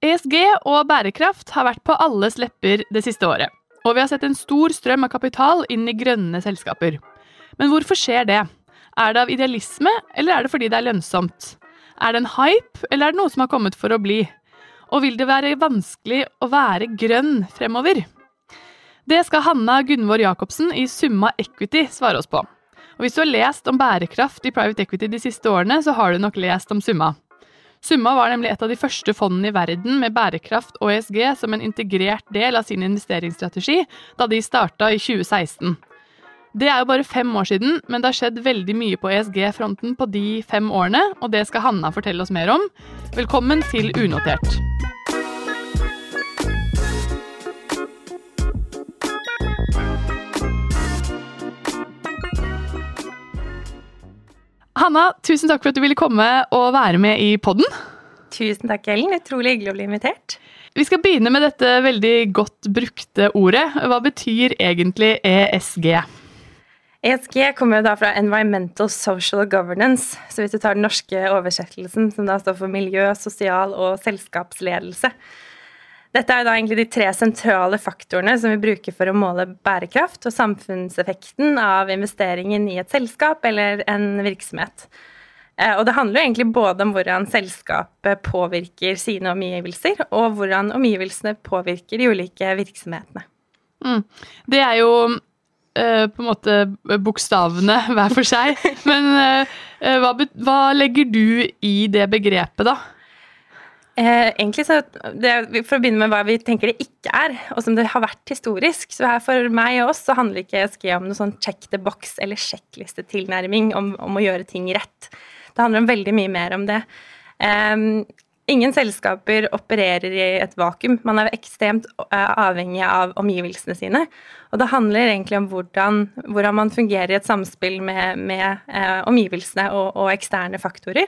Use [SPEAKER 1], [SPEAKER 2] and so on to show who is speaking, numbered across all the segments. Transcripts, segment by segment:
[SPEAKER 1] ESG og bærekraft har vært på alles lepper det siste året, og vi har sett en stor strøm av kapital inn i grønne selskaper. Men hvorfor skjer det? Er det av idealisme, eller er det fordi det er lønnsomt? Er det en hype, eller er det noe som har kommet for å bli? Og vil det være vanskelig å være grønn fremover? Det skal Hanna Gunvor Jacobsen i Summa Equity svare oss på. Og hvis du har lest om bærekraft i private equity de siste årene, så har du nok lest om Summa. Summa var nemlig et av de første fondene i verden med bærekraft og ESG som en integrert del av sin investeringsstrategi da de starta i 2016. Det er jo bare fem år siden, men det har skjedd veldig mye på ESG-fronten på de fem årene, og det skal Hanna fortelle oss mer om. Velkommen til Unotert. Hanna, tusen takk for at du ville komme og være med i podden.
[SPEAKER 2] Tusen takk, Ellen. Utrolig hyggelig å bli invitert.
[SPEAKER 1] Vi skal begynne med dette veldig godt brukte ordet. Hva betyr egentlig ESG?
[SPEAKER 2] ESG kommer jo da fra Environmental Social Governance. Så hvis du tar den norske oversettelsen, som da står for miljø, sosial og selskapsledelse, dette er da egentlig de tre sentrale faktorene som vi bruker for å måle bærekraft og samfunnseffekten av investeringen i et selskap eller en virksomhet. Eh, og det handler jo egentlig både om hvordan selskapet påvirker sine omgivelser, og hvordan omgivelsene påvirker de ulike virksomhetene.
[SPEAKER 1] Mm. Det er jo uh, på en måte bokstavene hver for seg. Men uh, hva, hva legger du i det begrepet, da?
[SPEAKER 2] Eh, egentlig så, det, For å begynne med hva vi tenker det ikke er, og som det har vært historisk. så her For meg og oss så handler ikke ESG om noe sånn check the box eller sjekklistetilnærming om, om å gjøre ting rett. Det handler om veldig mye mer om det. Eh, ingen selskaper opererer i et vakuum. Man er ekstremt uh, avhengig av omgivelsene sine. Og det handler egentlig om hvordan, hvordan man fungerer i et samspill med, med eh, omgivelsene og, og eksterne faktorer.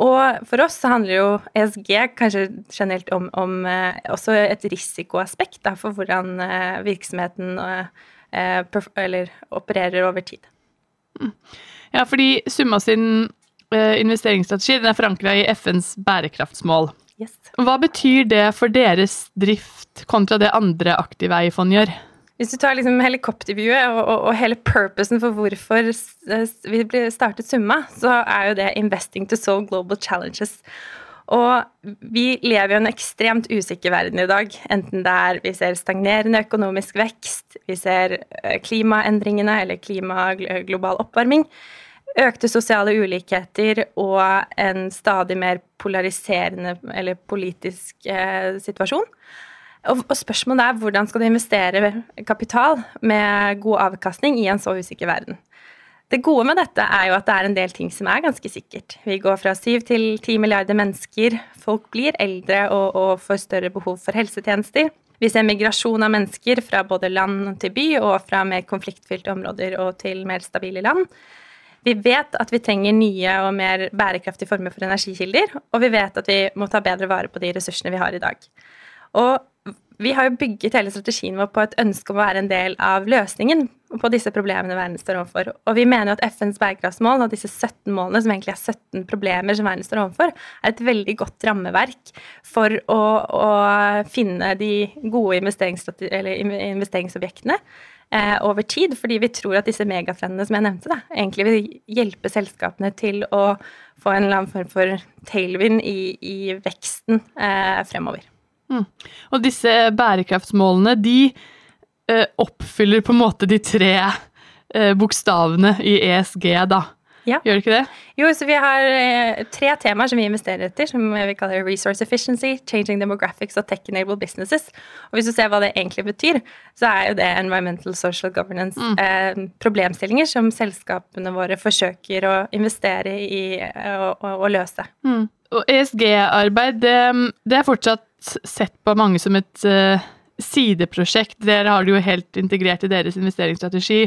[SPEAKER 2] Og for oss så handler jo ESG kanskje generelt om, om eh, også et risikoaspekt da, for hvordan eh, virksomheten eh, eller opererer over tid.
[SPEAKER 1] Mm. Ja, fordi Summa sin investeringsstrategi den er forankra i FNs bærekraftsmål.
[SPEAKER 2] Yes.
[SPEAKER 1] Hva betyr det for deres drift kontra det andre aktive eierfond gjør?
[SPEAKER 2] Hvis du tar liksom helikopterviewet og, og, og, hele purposen for hvorfor vi startet Summa, så er jo det 'investing to solve global challenges'. Og vi lever i en ekstremt usikker verden i dag. Enten det er vi ser stagnerende økonomisk vekst, vi ser eh, klimaendringene eller klimaglobal oppvarming, økte sosiale ulikheter og en stadig mer polariserende eller politisk eh, situasjon. Og, spørsmålet er hvordan skal du investere kapital med god avkastning i en så usikker verden. Det gode med dette er jo at det er en del ting som er ganske sikkert. Vi går fra syv til ti milliarder mennesker. Folk blir eldre og, og får større behov for helsetjenester. Vi ser migrasjon av mennesker fra både land til by og fra mer konfliktfylte områder og til mer stabile land. Vi vet at vi trenger nye og mer bærekraftige former for energikilder, og vi vet at vi må ta bedre vare på de ressursene vi har i dag. Og vi har jo bygget hele strategien vår på et ønske om å være en del av løsningen på disse problemene verden står overfor. Og vi mener jo at FNs bærekraftsmål og disse 17 målene, som egentlig er 17 problemer som verden står overfor, er et veldig godt rammeverk for å, å finne de gode investeringsobjektene eh, over tid. Fordi vi tror at disse megatrendene som jeg nevnte, da, egentlig vil hjelpe selskapene til å få en eller annen form for tailwind i, i veksten eh, fremover.
[SPEAKER 1] Mm. Og disse bærekraftsmålene, de eh, oppfyller på en måte de tre eh, bokstavene i ESG, da.
[SPEAKER 2] Ja.
[SPEAKER 1] Gjør det ikke det?
[SPEAKER 2] Jo, så vi har eh, tre temaer som vi investerer etter, som vi kaller resource efficiency, changing demographics og tech-enabled businesses. Og hvis du ser hva det egentlig betyr, så er jo det environmental social governance mm. eh, problemstillinger som selskapene våre forsøker å investere i eh, og, og, og løse.
[SPEAKER 1] Mm. Og ESG-arbeid, det, det, er fortsatt sett på mange som et uh, sideprosjekt. Dere har det jo helt integrert i deres investeringsstrategi.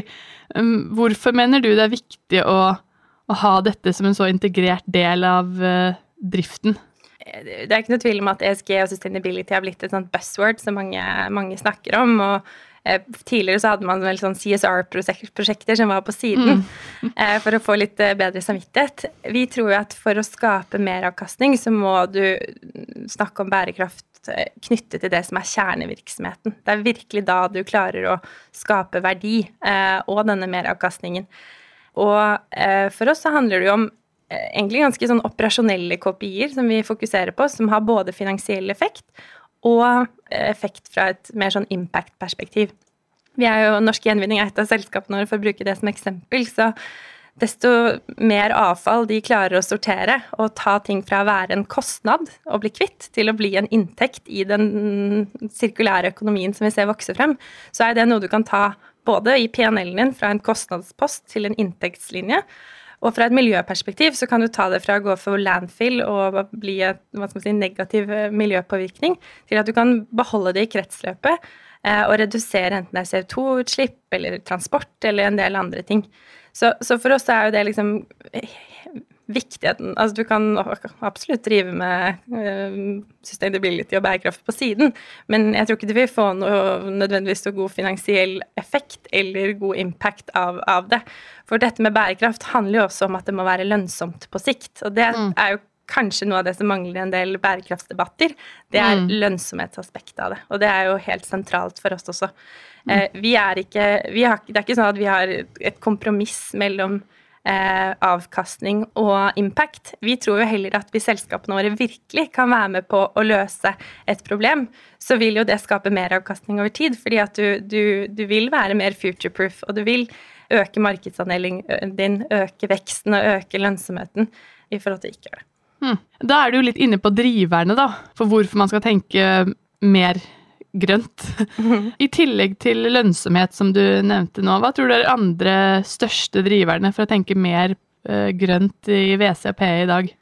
[SPEAKER 1] Um, hvorfor mener du det er viktig å, å, ha dette som en så integrert del av uh, driften?
[SPEAKER 2] Det er ikke noe tvil om at ESG og sustainability har blitt et sånt buzzword som mange, mange snakker om. og tidligere så hadde man vel sånn CSR-prosjekter som var på siden mm. eh, for å få litt eh, bedre samvittighet. Vi tror jo at for å skape meravkastning, så må du snakke om bærekraft eh, knyttet til det som er kjernevirksomheten. Det er virkelig da du klarer å skape verdi eh, og denne meravkastningen. Og eh, for oss så handler det jo om egentlig ganske sånn operasjonelle kopier som vi fokuserer på, som har både finansiell effekt og effekt fra et mer sånn impact-perspektiv. Vi er jo Norsk Gjenvinning er et av selskapene våre, for å bruke det som eksempel. Så desto mer avfall de klarer å sortere og ta ting fra å være en kostnad og bli kvitt, til å bli en inntekt i den sirkulære økonomien som vi ser vokse frem, så er det noe du kan ta både i PNL-en din fra en kostnadspost til en inntektslinje, og fra et miljøperspektiv så kan du ta det fra å gå for landfill og bli et si, negativ eh, miljøpåvirkning, til at du kan beholde det i kretsløpet eh, og redusere enten det er CO2-utslipp eller transport eller en del andre ting. Så, så, for oss er jo det liksom viktigheten Altså du kan absolutt drive med uh, sustainability og bærekraft på siden, men jeg tror ikke du vil få noe nødvendigvis så god finansiell effekt eller god impact av, av, det. For dette med bærekraft handler jo også om at det må være lønnsomt på sikt. Og det mm. er jo kanskje noe av det som mangler i en del bærekraftsdebatter. Det er mm. lønnsomhetsaspektet av det. Og det er jo helt sentralt for oss også. Mm. Eh, vi er ikke, vi har, det er ikke sånn at vi har et kompromiss mellom eh, avkastning og impact. Vi tror jo heller at hvis selskapene våre virkelig kan være med på å løse et problem, så vil jo det skape mer avkastning over tid. Fordi at du, du, du vil være mer future-proof, og du vil øke markedsandelen din, øke veksten og øke lønnsomheten i forhold til ikke gjøre det.
[SPEAKER 1] Hmm. Da er du litt inne på driverne, da, for hvorfor man skal tenke mer grønt. I tillegg til lønnsomhet, som du nevnte nå, hva tror du er andre største driverne for å tenke mer uh, grønt i WCP i dag?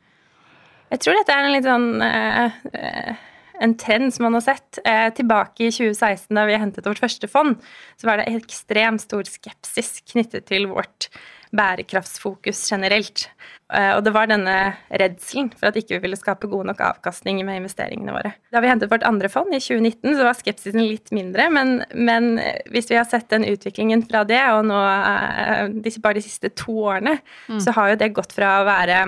[SPEAKER 2] Jeg tror dette er en litt sånn uh, en trend som man har sett. Tilbake i 2016, da vi hentet vårt første fond, så var det ekstremt stor skepsis knyttet til vårt bærekraftsfokus generelt. Eh, og det var denne redselen for at ikke vi ville skape god nok avkastning med investeringene våre. Da vi hentet vårt andre fond i 2019, så var skepsisen litt mindre. Men, men hvis vi har sett den utviklingen fra det, og nå eh, bare de siste to årene, mm. så har jo det gått fra å være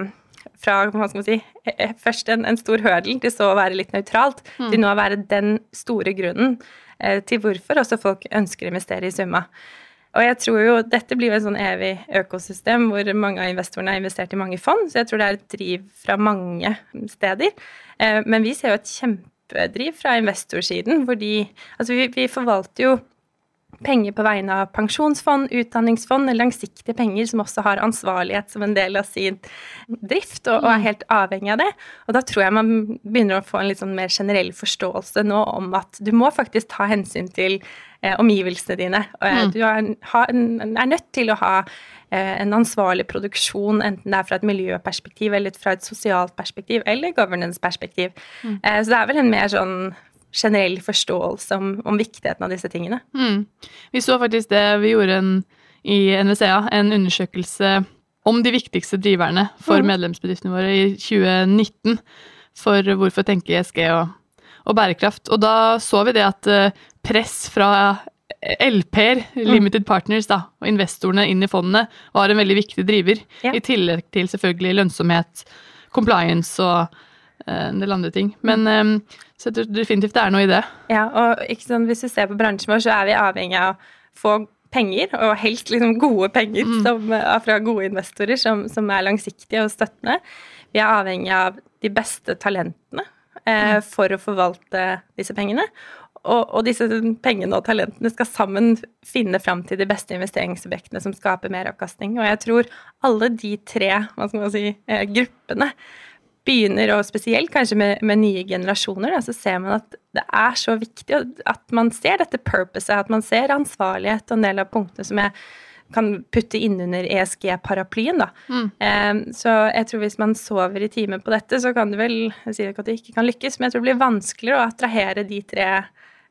[SPEAKER 2] fra hva skal man si, eh, først en, en stor hørdel til så å være litt nøytralt, mm. til nå å være den store grunnen til hvorfor også folk ønsker å investere i Summa. Og jeg tror jo dette blir jo et sånn evig økosystem hvor mange av investorene har investert i mange fond, så jeg tror det er et driv fra mange steder. Eh, men vi ser jo et kjempedriv fra investorsiden, hvor de Altså vi, vi forvalter jo penger på vegne av pensjonsfond, utdanningsfond, langsiktige penger som også har ansvarlighet som en del av sin drift, og, og, er mm. helt avhengig av det. Og da tror jeg man begynner å få en litt sånn mer generell forståelse nå om at du må faktisk ta hensyn til eh, omgivelsene dine. Og, eh, mm. Du er, har, er, nødt til å ha eh, en ansvarlig produksjon, enten det er fra et miljøperspektiv eller fra et sosialt perspektiv eller governance-perspektiv. Mm. Eh, så det er vel en mer sånn generell forståelse om, om viktigheten av disse tingene.
[SPEAKER 1] Mm. Vi så faktisk det vi gjorde en, i NVCA, en undersøkelse om de viktigste driverne for mm. medlemsbedriftene våre i 2019 for hvorfor tenke ESG og, og bærekraft. Og da så vi det at press fra LP-er, mm. limited partners, da, og investorene inn i fondene, var en veldig viktig driver. Ja. I tillegg til selvfølgelig lønnsomhet, compliance og en del andre ting. Men um, så jeg tror definitivt det er noe i det.
[SPEAKER 2] Ja, og sånn, hvis du ser på bransjen vår, så er vi avhengig av å få penger, og helst liksom gode penger mm. som, fra gode investorer som, som, er langsiktige og støttende. Vi er avhengig av de beste talentene eh, mm. for å forvalte disse pengene og, og, disse pengene og talentene skal sammen finne fram til de beste investeringsobjektene som skaper meravkastning. Og jeg tror alle de tre hva skal man si, eh, gruppene begynner, og spesielt kanskje med, med nye generasjoner, da, så ser man at det er så viktig at man ser dette purposet, at man ser ansvarlighet og en del av punktene som jeg kan putte innunder ESG-paraplyen, da. Mm. Um, så jeg tror hvis man sover i timen på dette, så kan det vel Jeg sier ikke at det ikke kan lykkes, men jeg tror det blir vanskeligere å attrahere de tre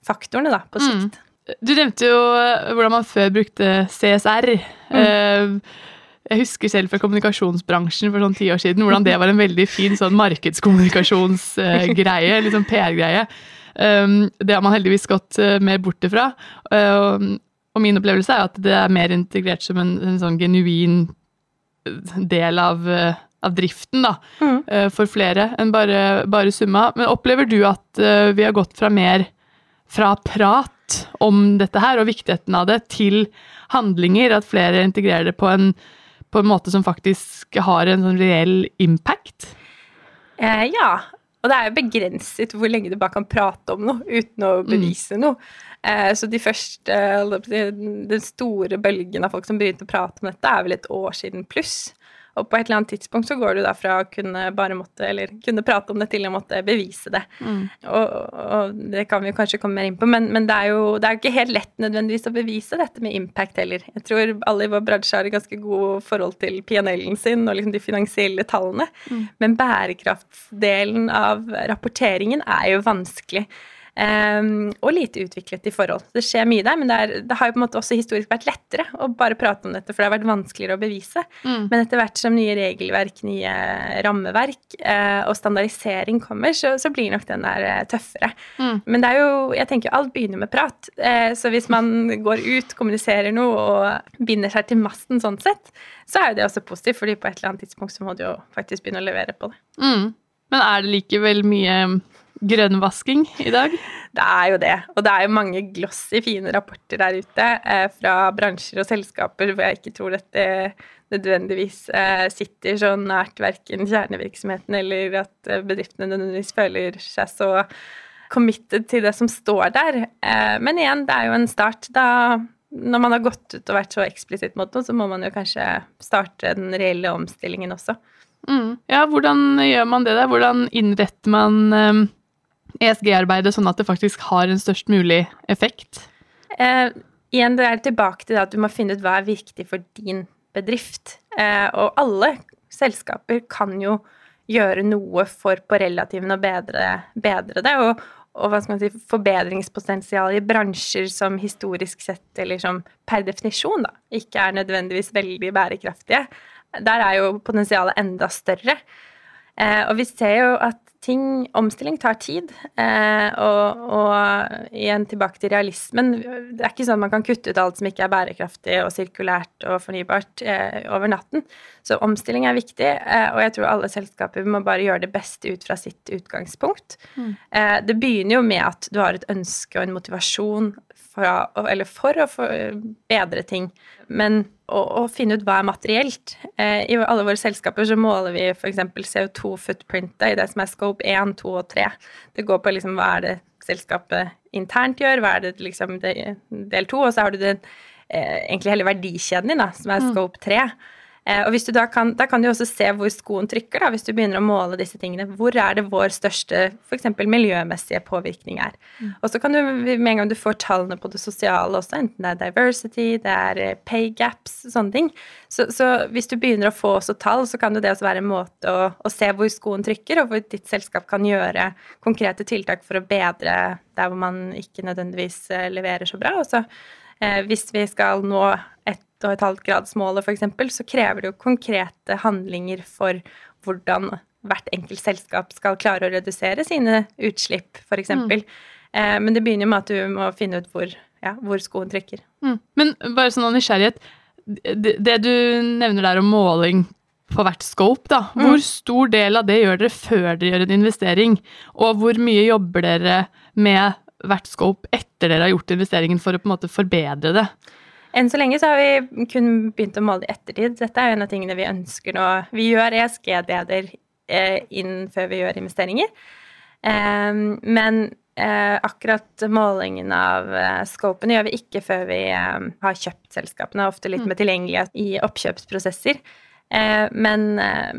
[SPEAKER 2] faktorene da, på sikt.
[SPEAKER 1] Mm. Du nevnte jo eh, hvordan man før brukte CSR. Mm. Eh, jeg husker selv fra kommunikasjonsbransjen for sånn ti år siden hvordan det var en veldig fin sånn markedskommunikasjonsgreie, liksom PR-greie. Um, det har man heldigvis gått uh, mer bort ifra. Uh, og min opplevelse er at det er mer integrert som en, en sånn genuin del av, uh, av driften, da.
[SPEAKER 2] Mm.
[SPEAKER 1] For flere enn bare, bare, summa. Men opplever du at vi har gått fra mer fra prat om dette her og viktigheten av det, til handlinger? At flere integrerer det på en, på en måte som faktisk har en sånn reell impact?
[SPEAKER 2] Eh, ja. Og det er jo begrenset hvor lenge du bare kan prate om noe uten å mm. bevise mm. noe. Eh, så de første, den store bølgen av folk som begynte å prate om dette, er vel et år siden pluss. Og på et eller annet tidspunkt så går du da fra å kunne bare måtte, eller kunne prate om det til å måtte bevise det. Mm. Og, og, det kan vi kanskje komme mer inn på, men, men det er jo det er ikke helt lett nødvendigvis å bevise dette med impact heller. Jeg tror alle i vår bransje har et ganske god forhold til PNL-en sin og liksom de finansielle tallene, mm. men bærekraftsdelen av rapporteringen er jo vanskelig. Um, og lite utviklet i forhold. Det skjer mye der, men det, er, det, har jo på en måte også historisk vært lettere å bare prate om dette, for det har vært vanskeligere å bevise. Mm. Men etter hvert som nye regelverk, nye rammeverk uh, og standardisering kommer, så, så, blir nok den der uh, tøffere. Mm. Men det er jo Jeg tenker alt begynner med prat. Uh, så hvis man går ut, kommuniserer noe og binder seg til masten sånn sett, så er jo det også positivt, fordi på et eller annet tidspunkt så må du jo faktisk begynne å levere på det.
[SPEAKER 1] Mm. Men er det likevel mye grønnvasking i dag?
[SPEAKER 2] Det er jo det. Og det er jo mange glossy, fine rapporter der ute eh, fra bransjer og selskaper hvor jeg ikke tror dette nødvendigvis eh, sitter så nært verken kjernevirksomheten eller at eh, bedriftene nødvendigvis føler seg så committed til det som står der. Eh, men igjen, det er jo en start. Da, når man har gått ut og vært så eksplisitt mot noe, så må man jo kanskje starte den reelle omstillingen også.
[SPEAKER 1] Mm. Ja, hvordan gjør man det der? Hvordan innretter man ESG-arbeidet sånn at det faktisk har en størst mulig effekt?
[SPEAKER 2] Eh, igjen, det er tilbake til at du må finne ut hva er viktig for din bedrift. Eh, og alle selskaper kan jo gjøre noe for på relativen å bedre, bedre det. Og, og hva skal man si, forbedringspotensial i bransjer som historisk sett, eller som per definisjon, da, ikke er nødvendigvis veldig bærekraftige. Der er jo potensialet enda større. Eh, og vi ser jo at ting, omstilling tar tid. Eh, og, og, igjen tilbake til realismen. Det er ikke sånn at man kan kutte ut alt som ikke er bærekraftig og sirkulært og fornybart eh, over natten. Så omstilling er viktig, eh, og jeg tror alle selskaper må bare gjøre det beste ut fra sitt utgangspunkt. Mm. Eh, det begynner jo med at du har et ønske og en motivasjon fra, eller for å bedre ting. Men å, å, finne ut hva er materielt. Eh, I alle våre selskaper så måler vi f.eks. CO2-footprintet i det som er scope 1, 2 og 3. Det går på liksom hva er det selskapet internt gjør, hva er det liksom del 2, og så har du den, eh, egentlig hele verdikjeden din, da, som er mm. scope 3. Eh, og hvis du da kan, da kan du også se hvor skoen trykker, da, hvis du begynner å måle disse tingene. Hvor er det vår største f.eks. miljømessige påvirkning er. Mm. Og så kan du, med en gang du får tallene på det sosiale også, enten det er diversity, det er eh, pay gaps, sånne ting, så, så hvis du begynner å få også tall, så kan det også være en måte å, å, se hvor skoen trykker, og hvor ditt selskap kan gjøre konkrete tiltak for å bedre der hvor man ikke nødvendigvis eh, leverer så bra. Og så eh, hvis vi skal nå et 1,5-gradsmålet f.eks., så krever det jo konkrete handlinger for hvordan hvert enkelt selskap skal klare å redusere sine utslipp, f.eks. Mm. Eh, men det begynner med at du må finne ut hvor, ja, hvor skoen trykker.
[SPEAKER 1] Mm. Men bare sånn av nysgjerrighet, det, det, du nevner der om måling på hvert scope, da. Mm. Hvor stor del av det gjør dere før dere gjør en investering? Og hvor mye jobber dere med hvert scope etter dere har gjort investeringen for å på en måte forbedre det?
[SPEAKER 2] Enn så lenge så har vi kun begynt å måle i ettertid. Dette er jo en av tingene vi ønsker nå. Vi gjør ESG-DD-er eh, inn før vi gjør investeringer. Eh, men eh, akkurat målingen av eh, scopene gjør vi ikke før vi har kjøpt selskapene. Ofte litt mm. med tilgjengelighet i oppkjøpsprosesser. Eh, men,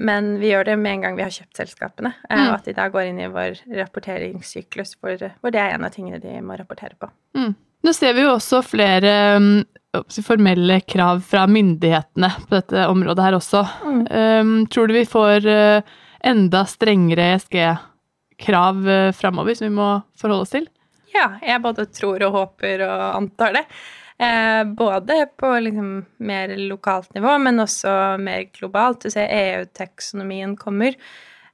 [SPEAKER 2] men, vi gjør det med en gang vi har kjøpt selskapene. Mm. Og at de da går inn i vår rapporteringssyklus, hvor, hvor, det er en av tingene de må rapportere på.
[SPEAKER 1] Mm. Nå ser vi jo også flere mm, formelle krav fra myndighetene på dette området her også. Mm. Um, tror du vi får uh, enda strengere ESG-krav uh, framover som vi må forholde oss til?
[SPEAKER 2] Ja, jeg både tror og håper og antar det. Eh, både på liksom mer lokalt nivå, men også mer globalt. Du ser EU-teksonomien kommer.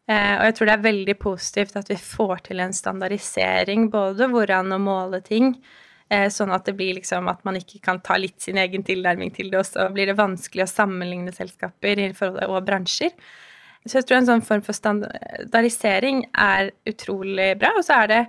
[SPEAKER 2] Eh, og jeg tror det er veldig positivt at vi får til en standardisering, både hvordan å måle ting, eh, sånn at det blir liksom at man ikke kan ta litt sin egen tilnærming til det, og så blir det vanskelig å sammenligne selskaper og bransjer. Så jeg tror en sånn form for standardisering er utrolig bra. Og så er det,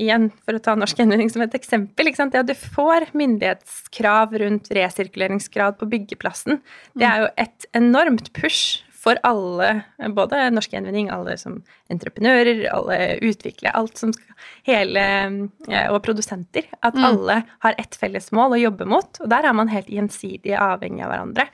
[SPEAKER 2] igjen for å ta norsk gjenvinning som et eksempel, det at du får myndighetskrav rundt resirkuleringsgrad på byggeplassen, det er jo et enormt push for alle, både norsk gjenvinning, alle som entreprenører, alle utviklere, alt som skal Hele Og produsenter. At mm. alle har ett felles mål å jobbe mot. Og der er man helt gjensidig avhengig av hverandre.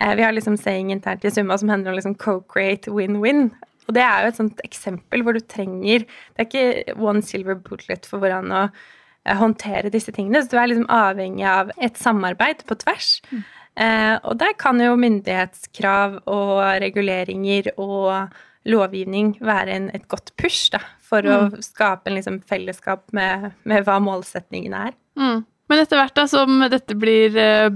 [SPEAKER 2] Eh, vi har liksom saying internt i Summa som handler om liksom co-create win-win. Og det er jo et sånt eksempel hvor du trenger Det er ikke one silver bullet for hvordan å eh, håndtere disse tingene. Så du er liksom avhengig av et samarbeid på tvers. Mm. Eh, og der kan jo myndighetskrav og reguleringer og lovgivning være en, et godt push da, for mm. å skape en liksom fellesskap med, med hva målsetningen er.
[SPEAKER 1] Mm. Men etter hvert da, som dette blir eh,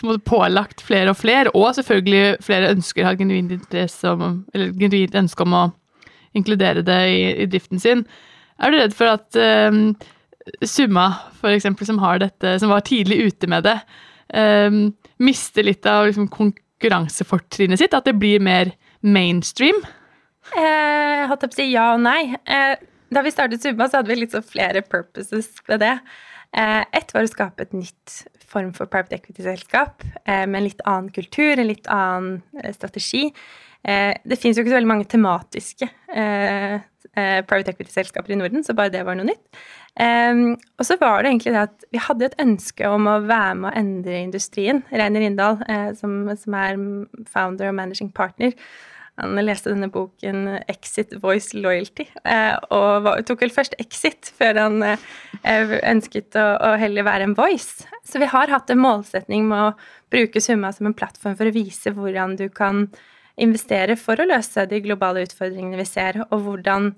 [SPEAKER 1] på pålagt flere og flere, og selvfølgelig flere ønsker har genuint interesse om, eller genuint ønske om å inkludere det i, i, driften sin, er du redd for at eh, Summa, for eksempel, som har dette, som var tidlig ute med det, eh, mister litt av liksom, konkurransefortrinnet sitt? At det blir mer mainstream?
[SPEAKER 2] Eh, jeg holdt på å si ja og nei. Eh, da vi startet Summa, så hadde vi litt flere purposes ved det. Eh, ett var å skape et nytt form for private equity-selskap eh, med en litt annen kultur, en litt annen eh, strategi. Det fins jo ikke så veldig mange tematiske private equity-selskaper i Norden, så bare det var noe nytt. Og så var det egentlig det at vi hadde et ønske om å være med å endre industrien. Reiner Rindal, som, som er founder og managing partner, han leste denne boken 'Exit Voice Loyalty', eh, og tok vel først Exit før han eh, ønsket å, heller være en voice. Så vi har hatt en målsetning med å bruke Summa som en plattform for å vise hvordan du kan investere for å løse de globale utfordringene vi ser, og hvordan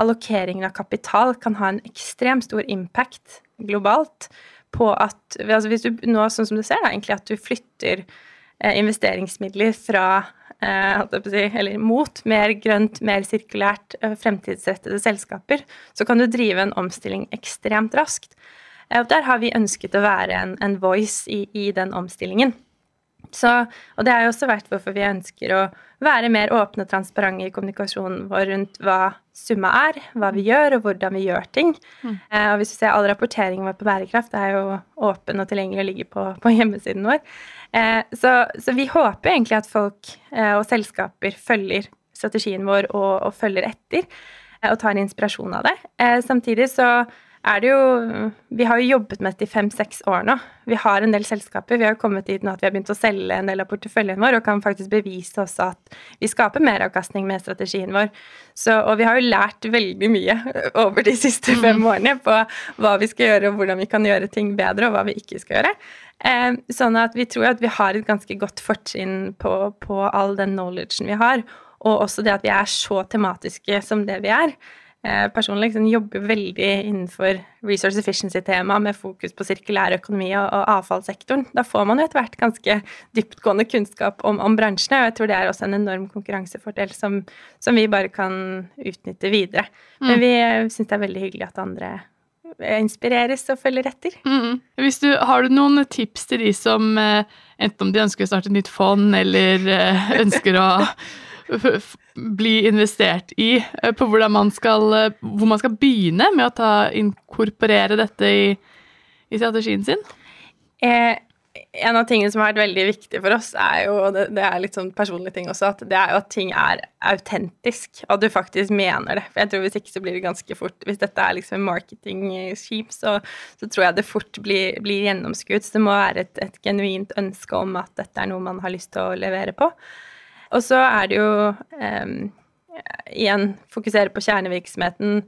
[SPEAKER 2] allokeringen av kapital kan ha en ekstremt stor impact globalt på at altså Hvis du nå, sånn som du ser, da, egentlig at du flytter eh, investeringsmidler fra Eh, eller mot mer grønt, mer sirkulært, eh, fremtidsrettede selskaper, så kan du drive en omstilling ekstremt raskt. Der har vi ønsket å være en, en voice i, i, den omstillingen. Så, og det er jo også vært hvorfor vi ønsker å være mer åpne og transparente i kommunikasjonen vår rundt hva summa er, hva vi gjør, og hvordan vi gjør ting. Mm. Eh, og hvis du ser all rapporteringen vår på bærekraft, det er jo åpen og tilgjengelig og ligger på, på hjemmesiden vår. Eh, så, så, vi håper egentlig at folk eh, og selskaper følger strategien vår og, og følger etter, eh, og tar inspirasjon av det. Eh, samtidig så er det jo Vi har jo jobbet med dette i fem-seks år nå. Vi har en del selskaper. Vi har jo kommet dit nå at vi har begynt å selge en del av porteføljen vår, og kan faktisk bevise også at vi skaper meravkastning med strategien vår. Så, og vi har jo lært veldig mye over de siste fem mm. årene på hva vi skal gjøre, og hvordan vi kan gjøre ting bedre, og hva vi ikke skal gjøre. Eh, sånn at vi tror at vi har et ganske godt fortrinn på, på all den knowledgen vi har, og også det at vi er så tematiske som det vi er. Eh, personlig liksom, jobber veldig innenfor resource efficiency-tema med fokus på sirkulær økonomi og, og, avfallssektoren. Da får man jo etter hvert ganske dyptgående kunnskap om, om, bransjene, og jeg tror det er også en enorm konkurransefordel som, som vi bare kan utnytte videre. Mm. Men vi syns det er veldig hyggelig at andre inspireres og følger etter. Mm.
[SPEAKER 1] Du, har du noen tips til de som eh, enten om de ønsker å starte et nytt fond, eller eh, ønsker å bli investert i, eh, på man skal, eh, hvor man skal begynne med å ta, inkorporere dette i, i strategien sin?
[SPEAKER 2] Eh, en av tingene som har vært veldig viktig for oss, er jo, det, det er litt sånn personlig ting også, at det er jo at ting er autentisk, og at du faktisk mener det. For jeg tror hvis ikke så blir det ganske fort Hvis dette er liksom marketing-skip, så, så, tror jeg det fort blir, blir gjennomskuet. Så det må være et, et genuint ønske om at dette er noe man har lyst til å levere på. Og så er det jo um, igjen fokusere på kjernevirksomheten.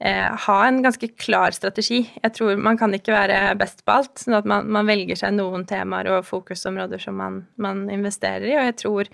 [SPEAKER 2] Eh, ha en ganske klar strategi. Jeg tror man kan ikke være best på alt. sånn at man, man velger seg noen temaer og fokusområder som man, man, investerer i. Og jeg tror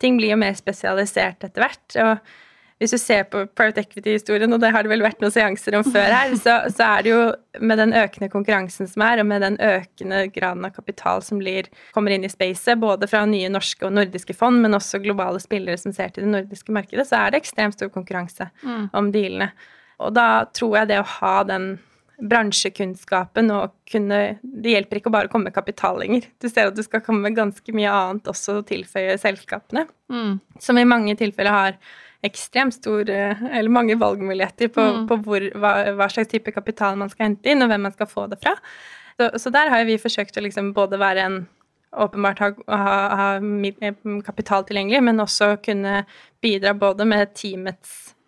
[SPEAKER 2] ting blir jo mer spesialisert etter hvert. og hvis du ser på private equity-historien, og det har det vel vært noen seanser om før her, så, så, er det jo med den økende konkurransen som er, og med den økende graden av kapital som blir, kommer inn i spacet, både fra nye norske og nordiske fond, men også globale spillere som ser til det nordiske markedet, så er det ekstremt stor konkurranse mm. om dealene. Og da tror jeg det å ha den bransjekunnskapen og kunne Det hjelper ikke å bare komme med kapital lenger. Du ser at du skal komme med ganske mye annet også å tilføye selskapene, mm. som i mange tilfeller har ekstremt stor Eller mange valgmuligheter på, mm. på hvor, hva, hva, slags type kapital man skal hente inn, og hvem man skal få det fra. Så, så der har vi forsøkt å liksom både være en åpenbart ha, ha, ha, kapital tilgjengelig, men også kunne bidra både med teamets eh,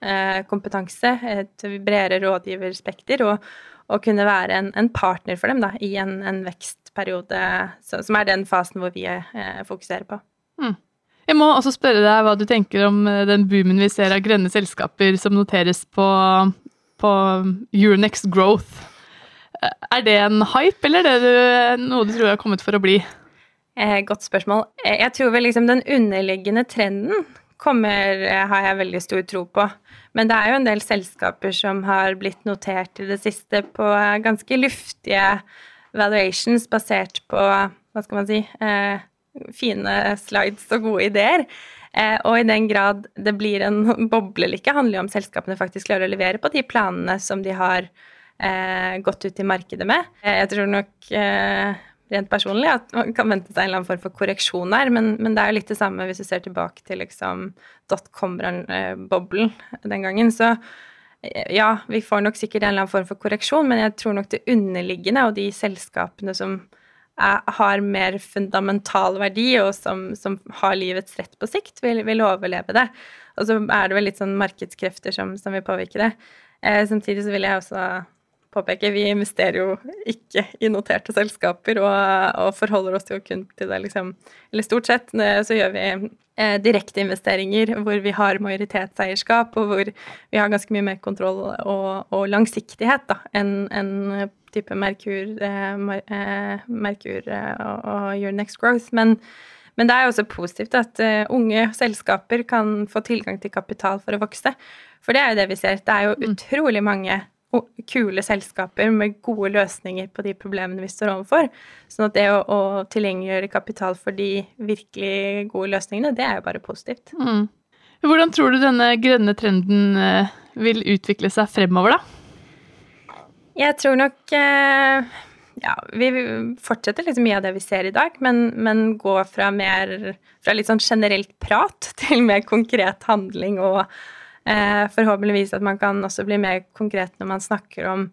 [SPEAKER 2] kompetanse, et bredere rådgiverspekter, og, og kunne være en, en, partner for dem da, i en, en vekstperiode, så, som er den fasen hvor vi eh, fokuserer på. Mm.
[SPEAKER 1] Jeg må også spørre deg hva du tenker om eh, den boomen vi ser av grønne selskaper som noteres på, på Euronext Growth. Eh, er det en hype, eller er det noe du tror har kommet for å bli?
[SPEAKER 2] Eh, godt spørsmål. Eh, jeg tror vel liksom den underliggende trenden kommer, har jeg veldig stor tro på. Men det er jo en del selskaper som har blitt notert i det siste på ganske luftige valuations basert på, hva skal man si, eh, fine slides og gode ideer. Eh, og i den grad det blir en boble eller ikke, handler jo om selskapene faktisk klarer å levere på de planene som de har eh, gått ut i markedet med. Eh, jeg tror nok eh, rent personlig at man kan vente seg en eller annen form for korreksjon der. men, men det er jo litt det samme hvis du ser tilbake til liksom dotcom-boblen den gangen. Så ja, vi får nok sikkert en eller annen form for korreksjon, men jeg tror nok det underliggende og de selskapene som er, har mer fundamental verdi, og som, som, har livets rett på sikt, vil, vil, overleve det. Og så er det vel litt sånn markedskrefter som, som vil påvirke det. Eh, samtidig så vil jeg også påpeke, vi investerer jo ikke i noterte selskaper og, og forholder oss jo kun til det, liksom Eller stort sett så gjør vi eh, direkteinvesteringer hvor vi har majoritetseierskap, og hvor vi har ganske mye mer kontroll og, og langsiktighet da, enn en type Merkur, eh, eh Merkur eh, og, og Your Next Growth. Men, men det er jo også positivt at uh, unge selskaper kan få tilgang til kapital for å vokse. For det er jo det vi ser. Det er jo mm. utrolig mange kule selskaper med gode løsninger på de problemene vi står overfor. Sånn at det å, å tilgjengeliggjøre kapital for de virkelig gode løsningene, det er jo bare positivt. Mm.
[SPEAKER 1] Hvordan tror du denne grønne trenden eh, vil utvikle seg fremover, da?
[SPEAKER 2] Jeg tror nok eh, ja, vi fortsetter liksom mye av det vi ser i dag, men, men gå fra mer fra litt sånn generelt prat til mer konkret handling og forhåpentligvis at man kan også bli mer konkret når man snakker om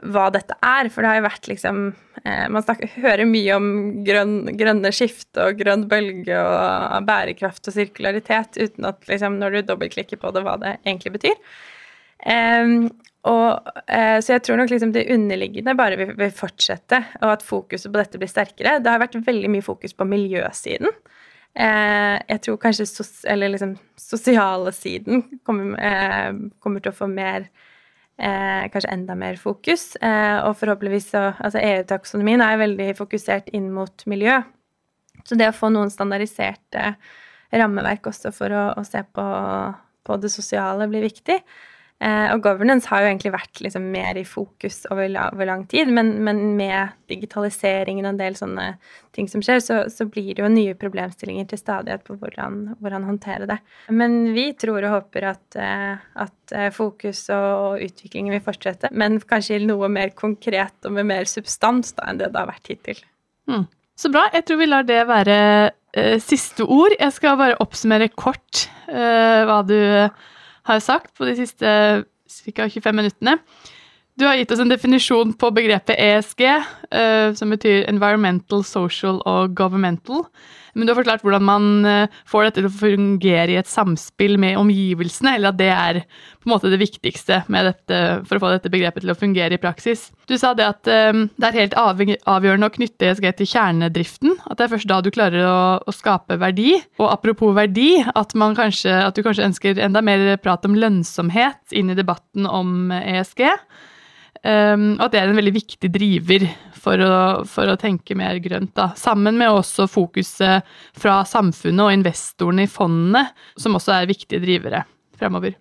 [SPEAKER 2] hva dette er. For det har jo vært liksom eh, Man snakker, hører mye om grønn, grønne skift og grønn bølge og bærekraft og sirkularitet uten at liksom, når du dobbeltklikker på det, hva det egentlig betyr. Um, og, så jeg tror nok liksom det underliggende bare vil, vil, fortsette, og at fokuset på dette blir sterkere. Det har vært veldig mye fokus på miljøsiden. Eh, jeg tror kanskje sos, liksom, sosiale siden kommer, eh, kommer, til å få mer eh, Kanskje enda mer fokus. Eh, og forhåpentligvis så Altså EU-taksonomien er veldig fokusert inn mot miljø. Så det å få noen standardiserte rammeverk også for å, å se på, på, det sosiale blir viktig. Eh, og governance har jo egentlig vært liksom mer i fokus over, over lang tid, men, men, med digitaliseringen og en del sånne ting som skjer, så, så blir det jo nye problemstillinger til stadighet på hvordan, hvordan håndtere det. Men vi tror og håper at, eh, at eh, fokus og utviklingen vil fortsette, men kanskje noe mer konkret og med mer substans da, enn det det har vært hittil.
[SPEAKER 1] Mm. Så bra. Jeg tror vi lar det være eh, siste ord. Jeg skal bare oppsummere kort eh, hva du har sagt på de siste ca. 25 minuttene. Du har gitt oss en definisjon på begrepet ESG, eh, som betyr environmental, social og governmental. Men du har forklart hvordan man uh, får dette til å fungere i et samspill med omgivelsene, eller at det er på en måte det viktigste dette, for å få dette begrepet til å fungere i praksis. Du sa det at um, det er helt avgjørende å knytte ESG til kjernedriften. At det er først da du klarer å, å skape verdi. Og apropos verdi, at, kanskje, at du kanskje ønsker enda mer prat om lønnsomhet inn i debatten om ESG. Um, at det er en veldig viktig driver for å, for å tenke mer grønt. Da. Sammen med også fokuset fra samfunnet og investorene i fondene, som også er viktige drivere fremover.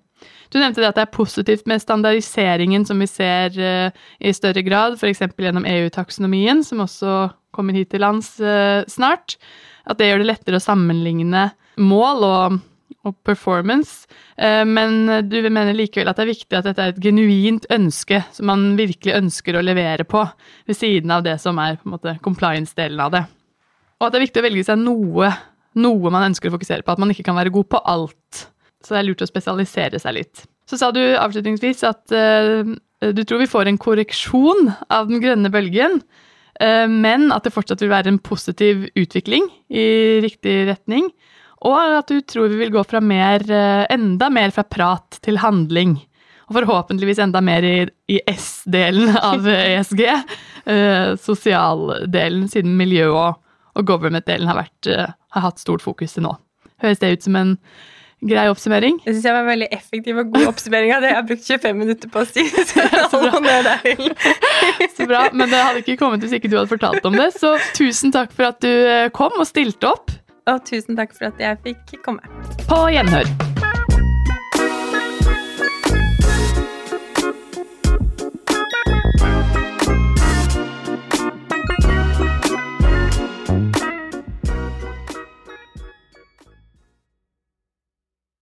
[SPEAKER 1] Du nevnte det at det er positivt med standardiseringen som vi ser uh, i større grad, f.eks. gjennom EU-taksonomien, som også kommer hit til lands uh, snart. At det gjør det lettere å sammenligne mål og, og performance. Uh, men du mener likevel at det er viktig at dette er et genuint ønske som man virkelig ønsker å levere på, ved siden av det som er compliance-delen av det. Og at det er viktig å velge seg noe, noe man ønsker å fokusere på. At man ikke kan være god på alt. Så det er lurt å spesialisere seg litt. Så sa du avslutningsvis at uh, du tror vi får en korreksjon av den grønne bølgen, uh, men at det fortsatt vil være en positiv utvikling i riktig retning. Og at du tror vi vil gå fra mer, uh, enda mer fra prat til handling. Og forhåpentligvis enda mer i, i S-delen av ESG, sosialdelen, siden miljø og, og government-delen har, har hatt stort fokus til nå. Høres det ut som en grei oppsummering.
[SPEAKER 2] Det syns jeg var en veldig effektiv og god oppsummering av det jeg har brukt 25 minutter på å si. Så,
[SPEAKER 1] så bra. Men det hadde ikke kommet hvis ikke du hadde fortalt om det. Så tusen takk for at du eh, kom og stilte opp.
[SPEAKER 2] Og tusen takk for at jeg fikk komme.
[SPEAKER 1] På gjenhør.